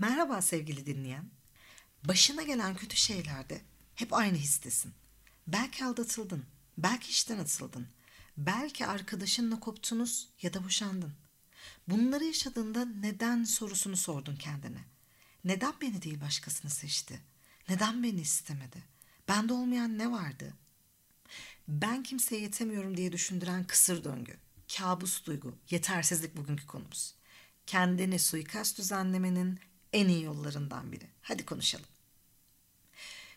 Merhaba sevgili dinleyen. Başına gelen kötü şeylerde hep aynı histesin. Belki aldatıldın, belki işten atıldın, belki arkadaşınla koptunuz ya da boşandın. Bunları yaşadığında neden sorusunu sordun kendine. Neden beni değil başkasını seçti? Neden beni istemedi? Bende olmayan ne vardı? Ben kimseye yetemiyorum diye düşündüren kısır döngü, kabus duygu, yetersizlik bugünkü konumuz. Kendini suikast düzenlemenin en iyi yollarından biri. Hadi konuşalım.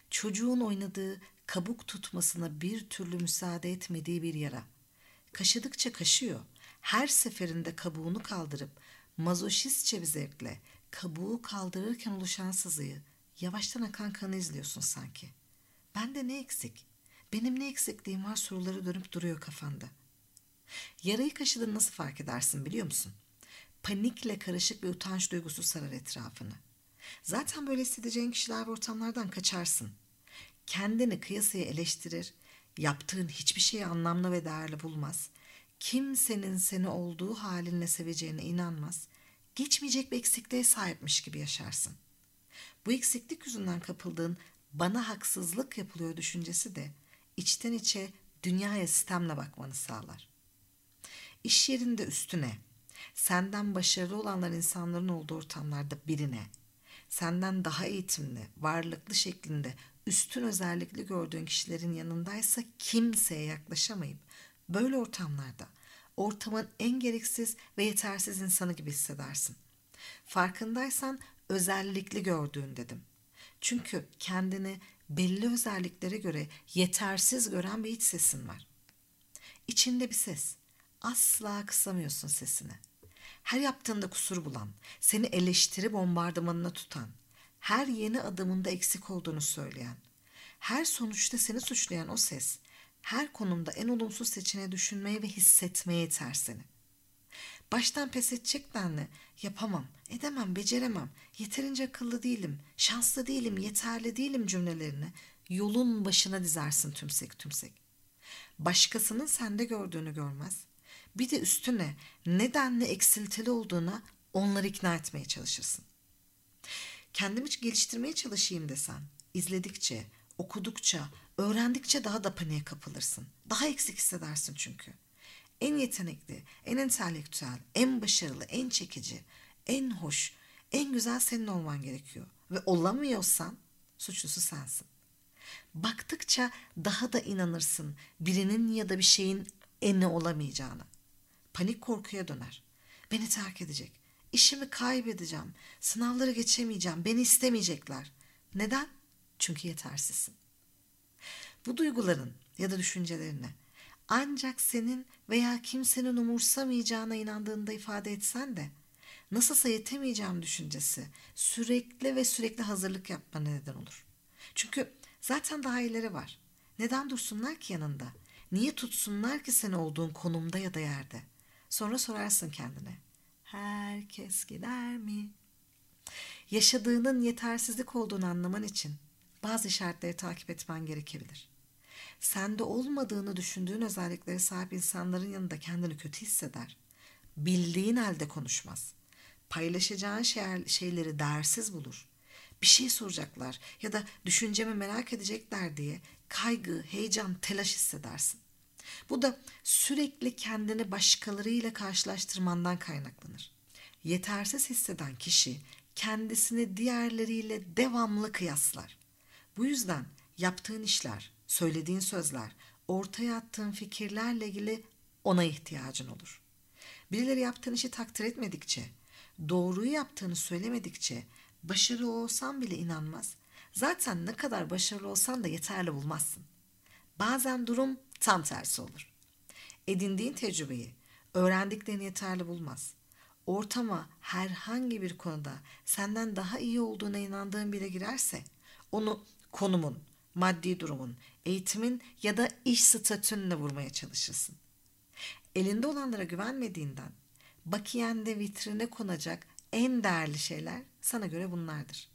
Çocuğun oynadığı kabuk tutmasına bir türlü müsaade etmediği bir yara. Kaşıdıkça kaşıyor. Her seferinde kabuğunu kaldırıp mazoşistçe bir zevkle kabuğu kaldırırken oluşan sızıyı yavaştan akan kanı izliyorsun sanki. Bende ne eksik? Benim ne eksikliğim var soruları dönüp duruyor kafanda. Yarayı kaşıdığını nasıl fark edersin biliyor musun? Panikle karışık bir utanç duygusu sarar etrafını. Zaten böyle hissedeceğin kişiler ve ortamlardan kaçarsın. Kendini kıyasıya eleştirir, yaptığın hiçbir şeyi anlamlı ve değerli bulmaz. Kimsenin seni olduğu halinle seveceğine inanmaz. Geçmeyecek bir eksikliğe sahipmiş gibi yaşarsın. Bu eksiklik yüzünden kapıldığın bana haksızlık yapılıyor düşüncesi de içten içe dünyaya sistemle bakmanı sağlar. İş yerinde üstüne, senden başarılı olanlar insanların olduğu ortamlarda birine, senden daha eğitimli, varlıklı şeklinde üstün özellikli gördüğün kişilerin yanındaysa kimseye yaklaşamayıp böyle ortamlarda ortamın en gereksiz ve yetersiz insanı gibi hissedersin. Farkındaysan özellikli gördüğün dedim. Çünkü kendini belli özelliklere göre yetersiz gören bir iç sesin var. İçinde bir ses. Asla kısamıyorsun sesini. Her yaptığında kusur bulan, seni eleştiri bombardımanına tutan, her yeni adımında eksik olduğunu söyleyen, her sonuçta seni suçlayan o ses, her konumda en olumsuz seçeneği düşünmeye ve hissetmeye iter seni. Baştan pes edecek denli, yapamam, edemem, beceremem, yeterince akıllı değilim, şanslı değilim, yeterli değilim cümlelerini yolun başına dizersin tümsek tümsek. Başkasının sende gördüğünü görmez. Bir de üstüne nedenle eksiltili olduğuna onları ikna etmeye çalışırsın. Kendimi geliştirmeye çalışayım desen, izledikçe, okudukça, öğrendikçe daha da paniğe kapılırsın. Daha eksik hissedersin çünkü. En yetenekli, en entelektüel, en başarılı, en çekici, en hoş, en güzel senin olman gerekiyor. Ve olamıyorsan suçlusu sensin. Baktıkça daha da inanırsın birinin ya da bir şeyin eni olamayacağına. Panik korkuya döner. Beni terk edecek. İşimi kaybedeceğim. Sınavları geçemeyeceğim. Beni istemeyecekler. Neden? Çünkü yetersizsin. Bu duyguların ya da düşüncelerini ancak senin veya kimsenin umursamayacağına inandığında ifade etsen de nasılsa yetemeyeceğim düşüncesi sürekli ve sürekli hazırlık yapmana neden olur. Çünkü zaten daha iyileri var. Neden dursunlar ki yanında? Niye tutsunlar ki sen olduğun konumda ya da yerde? Sonra sorarsın kendine. Herkes gider mi? Yaşadığının yetersizlik olduğunu anlaman için bazı işaretleri takip etmen gerekebilir. Sende olmadığını düşündüğün özelliklere sahip insanların yanında kendini kötü hisseder. Bildiğin halde konuşmaz. Paylaşacağın şey, şeyleri değersiz bulur. Bir şey soracaklar ya da düşüncemi merak edecekler diye kaygı, heyecan, telaş hissedersin. Bu da sürekli kendini başkalarıyla karşılaştırmandan kaynaklanır. Yetersiz hisseden kişi kendisini diğerleriyle devamlı kıyaslar. Bu yüzden yaptığın işler, söylediğin sözler, ortaya attığın fikirlerle ilgili ona ihtiyacın olur. Birileri yaptığın işi takdir etmedikçe, doğruyu yaptığını söylemedikçe başarılı olsan bile inanmaz. Zaten ne kadar başarılı olsan da yeterli bulmazsın. Bazen durum tam tersi olur. Edindiğin tecrübeyi, öğrendiklerini yeterli bulmaz. Ortama herhangi bir konuda senden daha iyi olduğuna inandığın biri girerse onu konumun, maddi durumun, eğitimin ya da iş statünle vurmaya çalışırsın. Elinde olanlara güvenmediğinden bakiyende vitrine konacak en değerli şeyler sana göre bunlardır.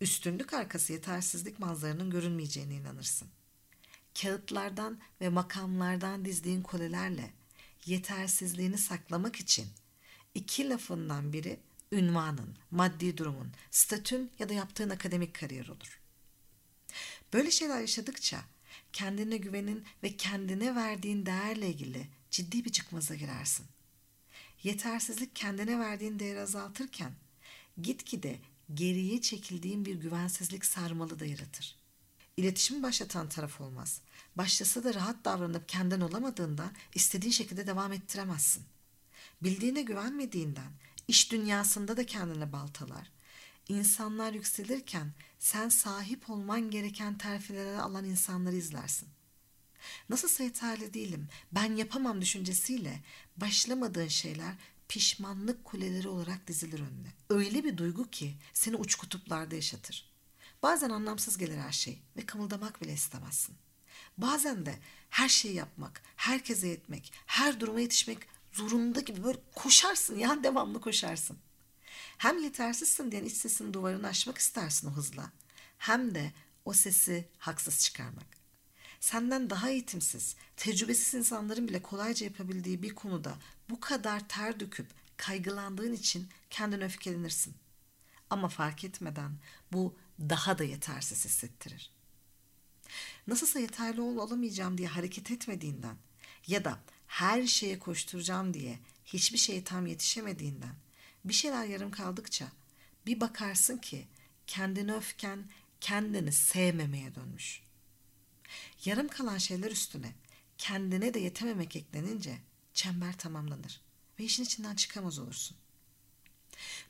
Üstünlük arkası yetersizlik manzaranın görünmeyeceğine inanırsın. Kağıtlardan ve makamlardan dizdiğin kolelerle yetersizliğini saklamak için iki lafından biri ünvanın, maddi durumun, statün ya da yaptığın akademik kariyer olur. Böyle şeyler yaşadıkça kendine güvenin ve kendine verdiğin değerle ilgili ciddi bir çıkmaza girersin. Yetersizlik kendine verdiğin değeri azaltırken gitgide geriye çekildiğin bir güvensizlik sarmalı da yaratır. İletişimi başlatan taraf olmaz. Başlasa da rahat davranıp kendin olamadığında istediğin şekilde devam ettiremezsin. Bildiğine güvenmediğinden iş dünyasında da kendine baltalar. İnsanlar yükselirken sen sahip olman gereken terfileri alan insanları izlersin. Nasılsa yeterli değilim, ben yapamam düşüncesiyle başlamadığın şeyler pişmanlık kuleleri olarak dizilir önüne. Öyle bir duygu ki seni uç kutuplarda yaşatır. Bazen anlamsız gelir her şey ve kımıldamak bile istemezsin. Bazen de her şeyi yapmak, herkese yetmek, her duruma yetişmek zorunda gibi böyle koşarsın ya devamlı koşarsın. Hem yetersizsin diyen iç sesin duvarını aşmak istersin o hızla. Hem de o sesi haksız çıkarmak. Senden daha eğitimsiz, tecrübesiz insanların bile kolayca yapabildiği bir konuda bu kadar ter döküp kaygılandığın için kendini öfkelenirsin. Ama fark etmeden bu daha da yetersiz hissettirir. Nasılsa yeterli ol olamayacağım diye hareket etmediğinden ya da her şeye koşturacağım diye hiçbir şeye tam yetişemediğinden bir şeyler yarım kaldıkça bir bakarsın ki kendini öfken kendini sevmemeye dönmüş. Yarım kalan şeyler üstüne kendine de yetememek eklenince çember tamamlanır ve işin içinden çıkamaz olursun.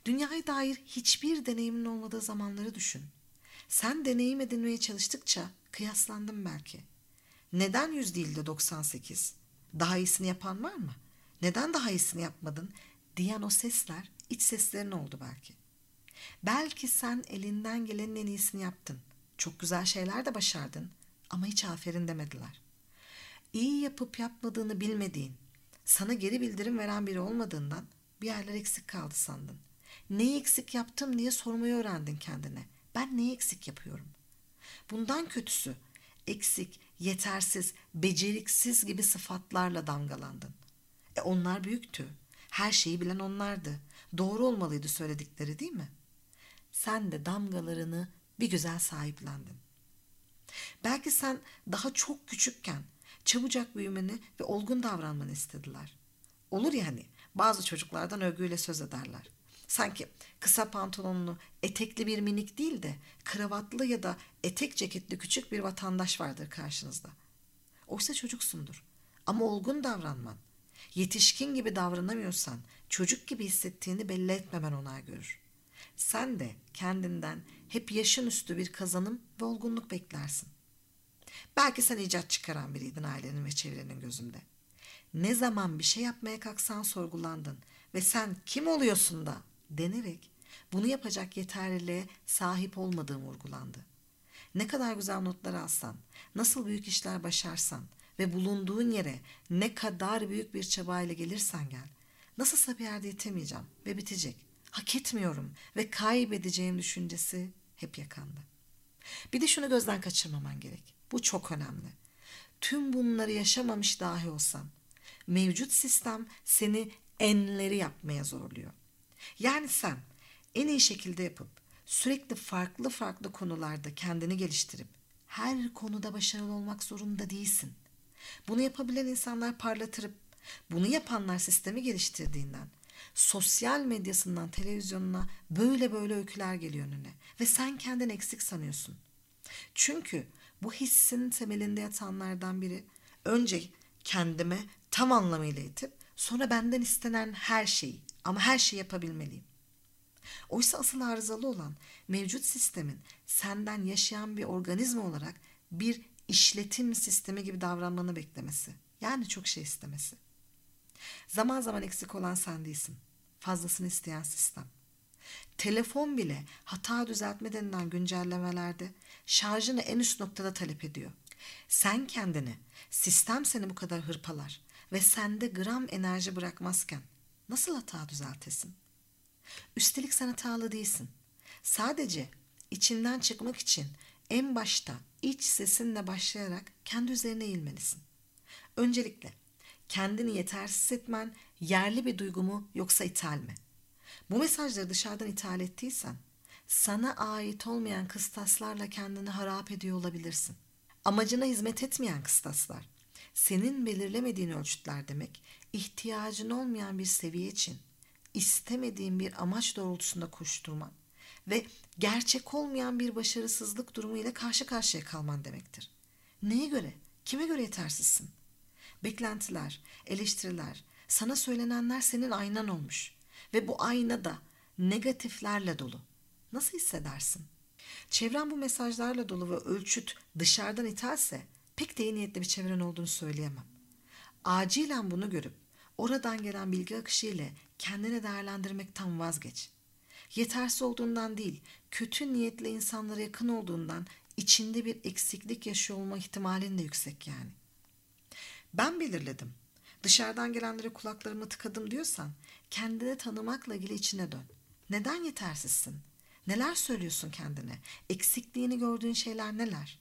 Dünyaya dair hiçbir deneyimin olmadığı zamanları düşün. Sen deneyim edinmeye çalıştıkça kıyaslandım belki. Neden yüz değil de 98? Daha iyisini yapan var mı? Neden daha iyisini yapmadın? Diyen o sesler iç seslerin oldu belki. Belki sen elinden gelenin en iyisini yaptın. Çok güzel şeyler de başardın ama hiç aferin demediler. İyi yapıp yapmadığını bilmediğin, sana geri bildirim veren biri olmadığından bir yerler eksik kaldı sandın. Neyi eksik yaptım diye sormayı öğrendin kendine. Ben neyi eksik yapıyorum? Bundan kötüsü eksik, yetersiz, beceriksiz gibi sıfatlarla damgalandın. E onlar büyüktü. Her şeyi bilen onlardı. Doğru olmalıydı söyledikleri değil mi? Sen de damgalarını bir güzel sahiplendin. Belki sen daha çok küçükken çabucak büyümeni ve olgun davranmanı istediler. Olur ya hani bazı çocuklardan övgüyle söz ederler. Sanki kısa pantolonlu, etekli bir minik değil de kravatlı ya da etek ceketli küçük bir vatandaş vardır karşınızda. Oysa çocuksundur. Ama olgun davranman, yetişkin gibi davranamıyorsan çocuk gibi hissettiğini belli etmemen onay görür. Sen de kendinden hep yaşın üstü bir kazanım ve olgunluk beklersin. Belki sen icat çıkaran biriydin ailenin ve çevrenin gözünde. Ne zaman bir şey yapmaya kalksan sorgulandın ve sen kim oluyorsun da denerek bunu yapacak yeterliliğe sahip olmadığım vurgulandı. Ne kadar güzel notlar alsan, nasıl büyük işler başarsan ve bulunduğun yere ne kadar büyük bir çabayla gelirsen gel, nasılsa bir yerde yetemeyeceğim ve bitecek. Hak etmiyorum ve kaybedeceğim düşüncesi hep yakanda. Bir de şunu gözden kaçırmaman gerek. Bu çok önemli. Tüm bunları yaşamamış dahi olsan, mevcut sistem seni enleri yapmaya zorluyor. Yani sen en iyi şekilde yapıp sürekli farklı farklı konularda kendini geliştirip her konuda başarılı olmak zorunda değilsin. Bunu yapabilen insanlar parlatırıp bunu yapanlar sistemi geliştirdiğinden sosyal medyasından televizyonuna böyle böyle öyküler geliyor önüne ve sen kendin eksik sanıyorsun. Çünkü bu hissin temelinde yatanlardan biri önce kendime tam anlamıyla itip sonra benden istenen her şeyi ama her şeyi yapabilmeliyim. Oysa asıl arızalı olan mevcut sistemin senden yaşayan bir organizma olarak bir işletim sistemi gibi davranmanı beklemesi. Yani çok şey istemesi. Zaman zaman eksik olan sen değilsin. Fazlasını isteyen sistem. Telefon bile hata düzeltme denilen güncellemelerde şarjını en üst noktada talep ediyor. Sen kendini, sistem seni bu kadar hırpalar ve sende gram enerji bırakmazken nasıl hata düzeltesin? Üstelik sen hatalı değilsin. Sadece içinden çıkmak için en başta iç sesinle başlayarak kendi üzerine eğilmelisin. Öncelikle kendini yetersiz etmen yerli bir duygu mu yoksa ithal mi? Bu mesajları dışarıdan ithal ettiysen sana ait olmayan kıstaslarla kendini harap ediyor olabilirsin. Amacına hizmet etmeyen kıstaslar, senin belirlemediğin ölçütler demek, ihtiyacın olmayan bir seviye için istemediğin bir amaç doğrultusunda koşturman ve gerçek olmayan bir başarısızlık durumu ile karşı karşıya kalman demektir. Neye göre, kime göre yetersizsin? Beklentiler, eleştiriler, sana söylenenler senin aynan olmuş ve bu ayna da negatiflerle dolu. Nasıl hissedersin? Çevren bu mesajlarla dolu ve ölçüt dışarıdan ithalse pek de iyi niyetli bir çevren olduğunu söyleyemem. Acilen bunu görüp oradan gelen bilgi akışı ile kendini değerlendirmekten vazgeç. Yetersiz olduğundan değil, kötü niyetli insanlara yakın olduğundan içinde bir eksiklik yaşıyor olma ihtimalin de yüksek yani. Ben belirledim. Dışarıdan gelenlere kulaklarımı tıkadım diyorsan kendini tanımakla ilgili içine dön. Neden yetersizsin? Neler söylüyorsun kendine? Eksikliğini gördüğün şeyler neler?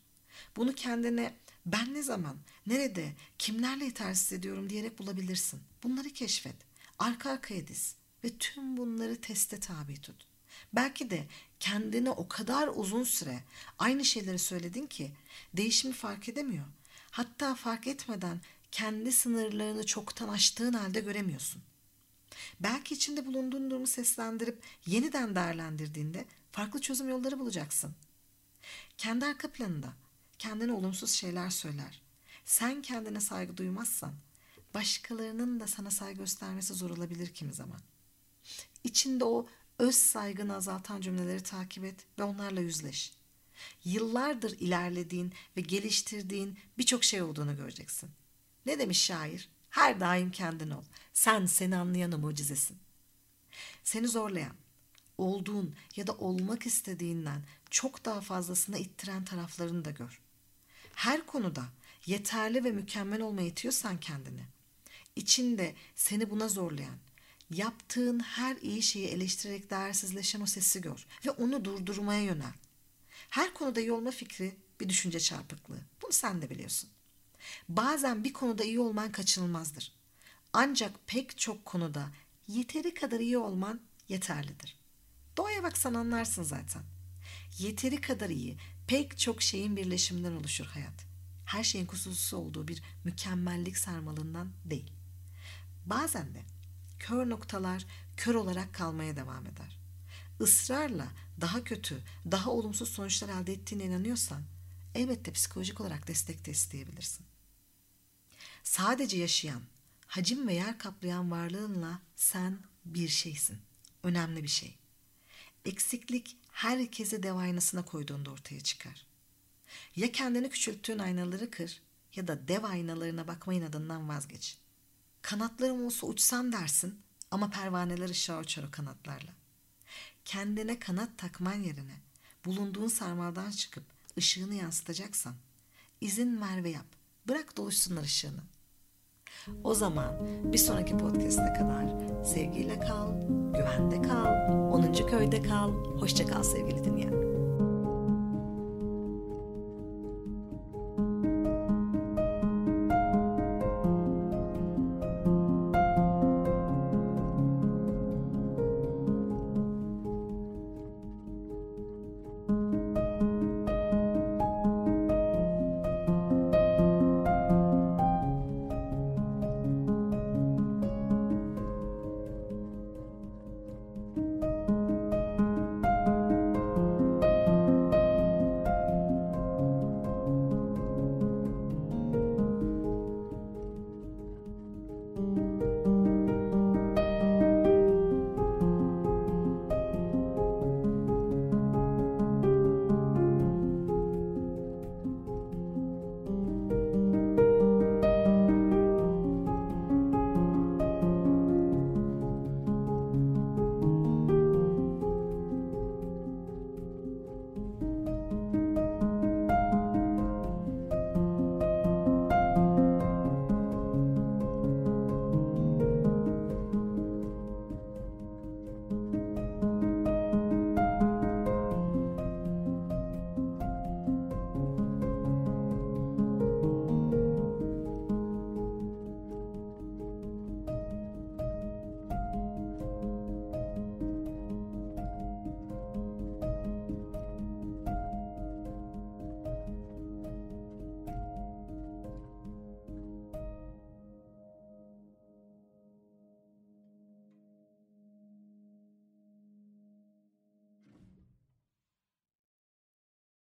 Bunu kendine ben ne zaman, nerede, kimlerle yetersiz ediyorum diyerek bulabilirsin. Bunları keşfet. Arka arkaya diz ve tüm bunları teste tabi tut. Belki de kendine o kadar uzun süre aynı şeyleri söyledin ki değişimi fark edemiyor. Hatta fark etmeden kendi sınırlarını çoktan aştığın halde göremiyorsun. Belki içinde bulunduğun durumu seslendirip yeniden değerlendirdiğinde farklı çözüm yolları bulacaksın. Kendi arka planında kendine olumsuz şeyler söyler. Sen kendine saygı duymazsan başkalarının da sana saygı göstermesi zor olabilir kimi zaman. İçinde o öz saygını azaltan cümleleri takip et ve onlarla yüzleş. Yıllardır ilerlediğin ve geliştirdiğin birçok şey olduğunu göreceksin. Ne demiş şair? Her daim kendin ol. Sen seni anlayan mucizesin. Seni zorlayan, olduğun ya da olmak istediğinden çok daha fazlasına ittiren taraflarını da gör. Her konuda yeterli ve mükemmel olmaya itiyorsan kendini, içinde seni buna zorlayan, yaptığın her iyi şeyi eleştirerek değersizleşen o sesi gör ve onu durdurmaya yönel. Her konuda iyi olma fikri bir düşünce çarpıklığı. Bunu sen de biliyorsun. Bazen bir konuda iyi olman kaçınılmazdır. Ancak pek çok konuda yeteri kadar iyi olman yeterlidir. Doğaya baksan anlarsın zaten. Yeteri kadar iyi pek çok şeyin birleşiminden oluşur hayat. Her şeyin kusursuz olduğu bir mükemmellik sarmalından değil. Bazen de kör noktalar kör olarak kalmaya devam eder. Israrla daha kötü, daha olumsuz sonuçlar elde ettiğine inanıyorsan elbette psikolojik olarak destek de isteyebilirsin. Sadece yaşayan, hacim ve yer kaplayan varlığınla sen bir şeysin. Önemli bir şey. Eksiklik herkesi dev aynasına koyduğunda ortaya çıkar. Ya kendini küçülttüğün aynaları kır ya da dev aynalarına bakma inadından vazgeç. Kanatlarım olsa uçsam dersin ama pervaneler ışığa uçar o kanatlarla. Kendine kanat takman yerine bulunduğun sarmaldan çıkıp ışığını yansıtacaksan izin ver ve yap. Bırak doluşsunlar ışığını. O zaman bir sonraki podcast'e kadar sevgiyle kal, güvende kal, 10. köyde kal. Hoşça kal sevgili dinleyen.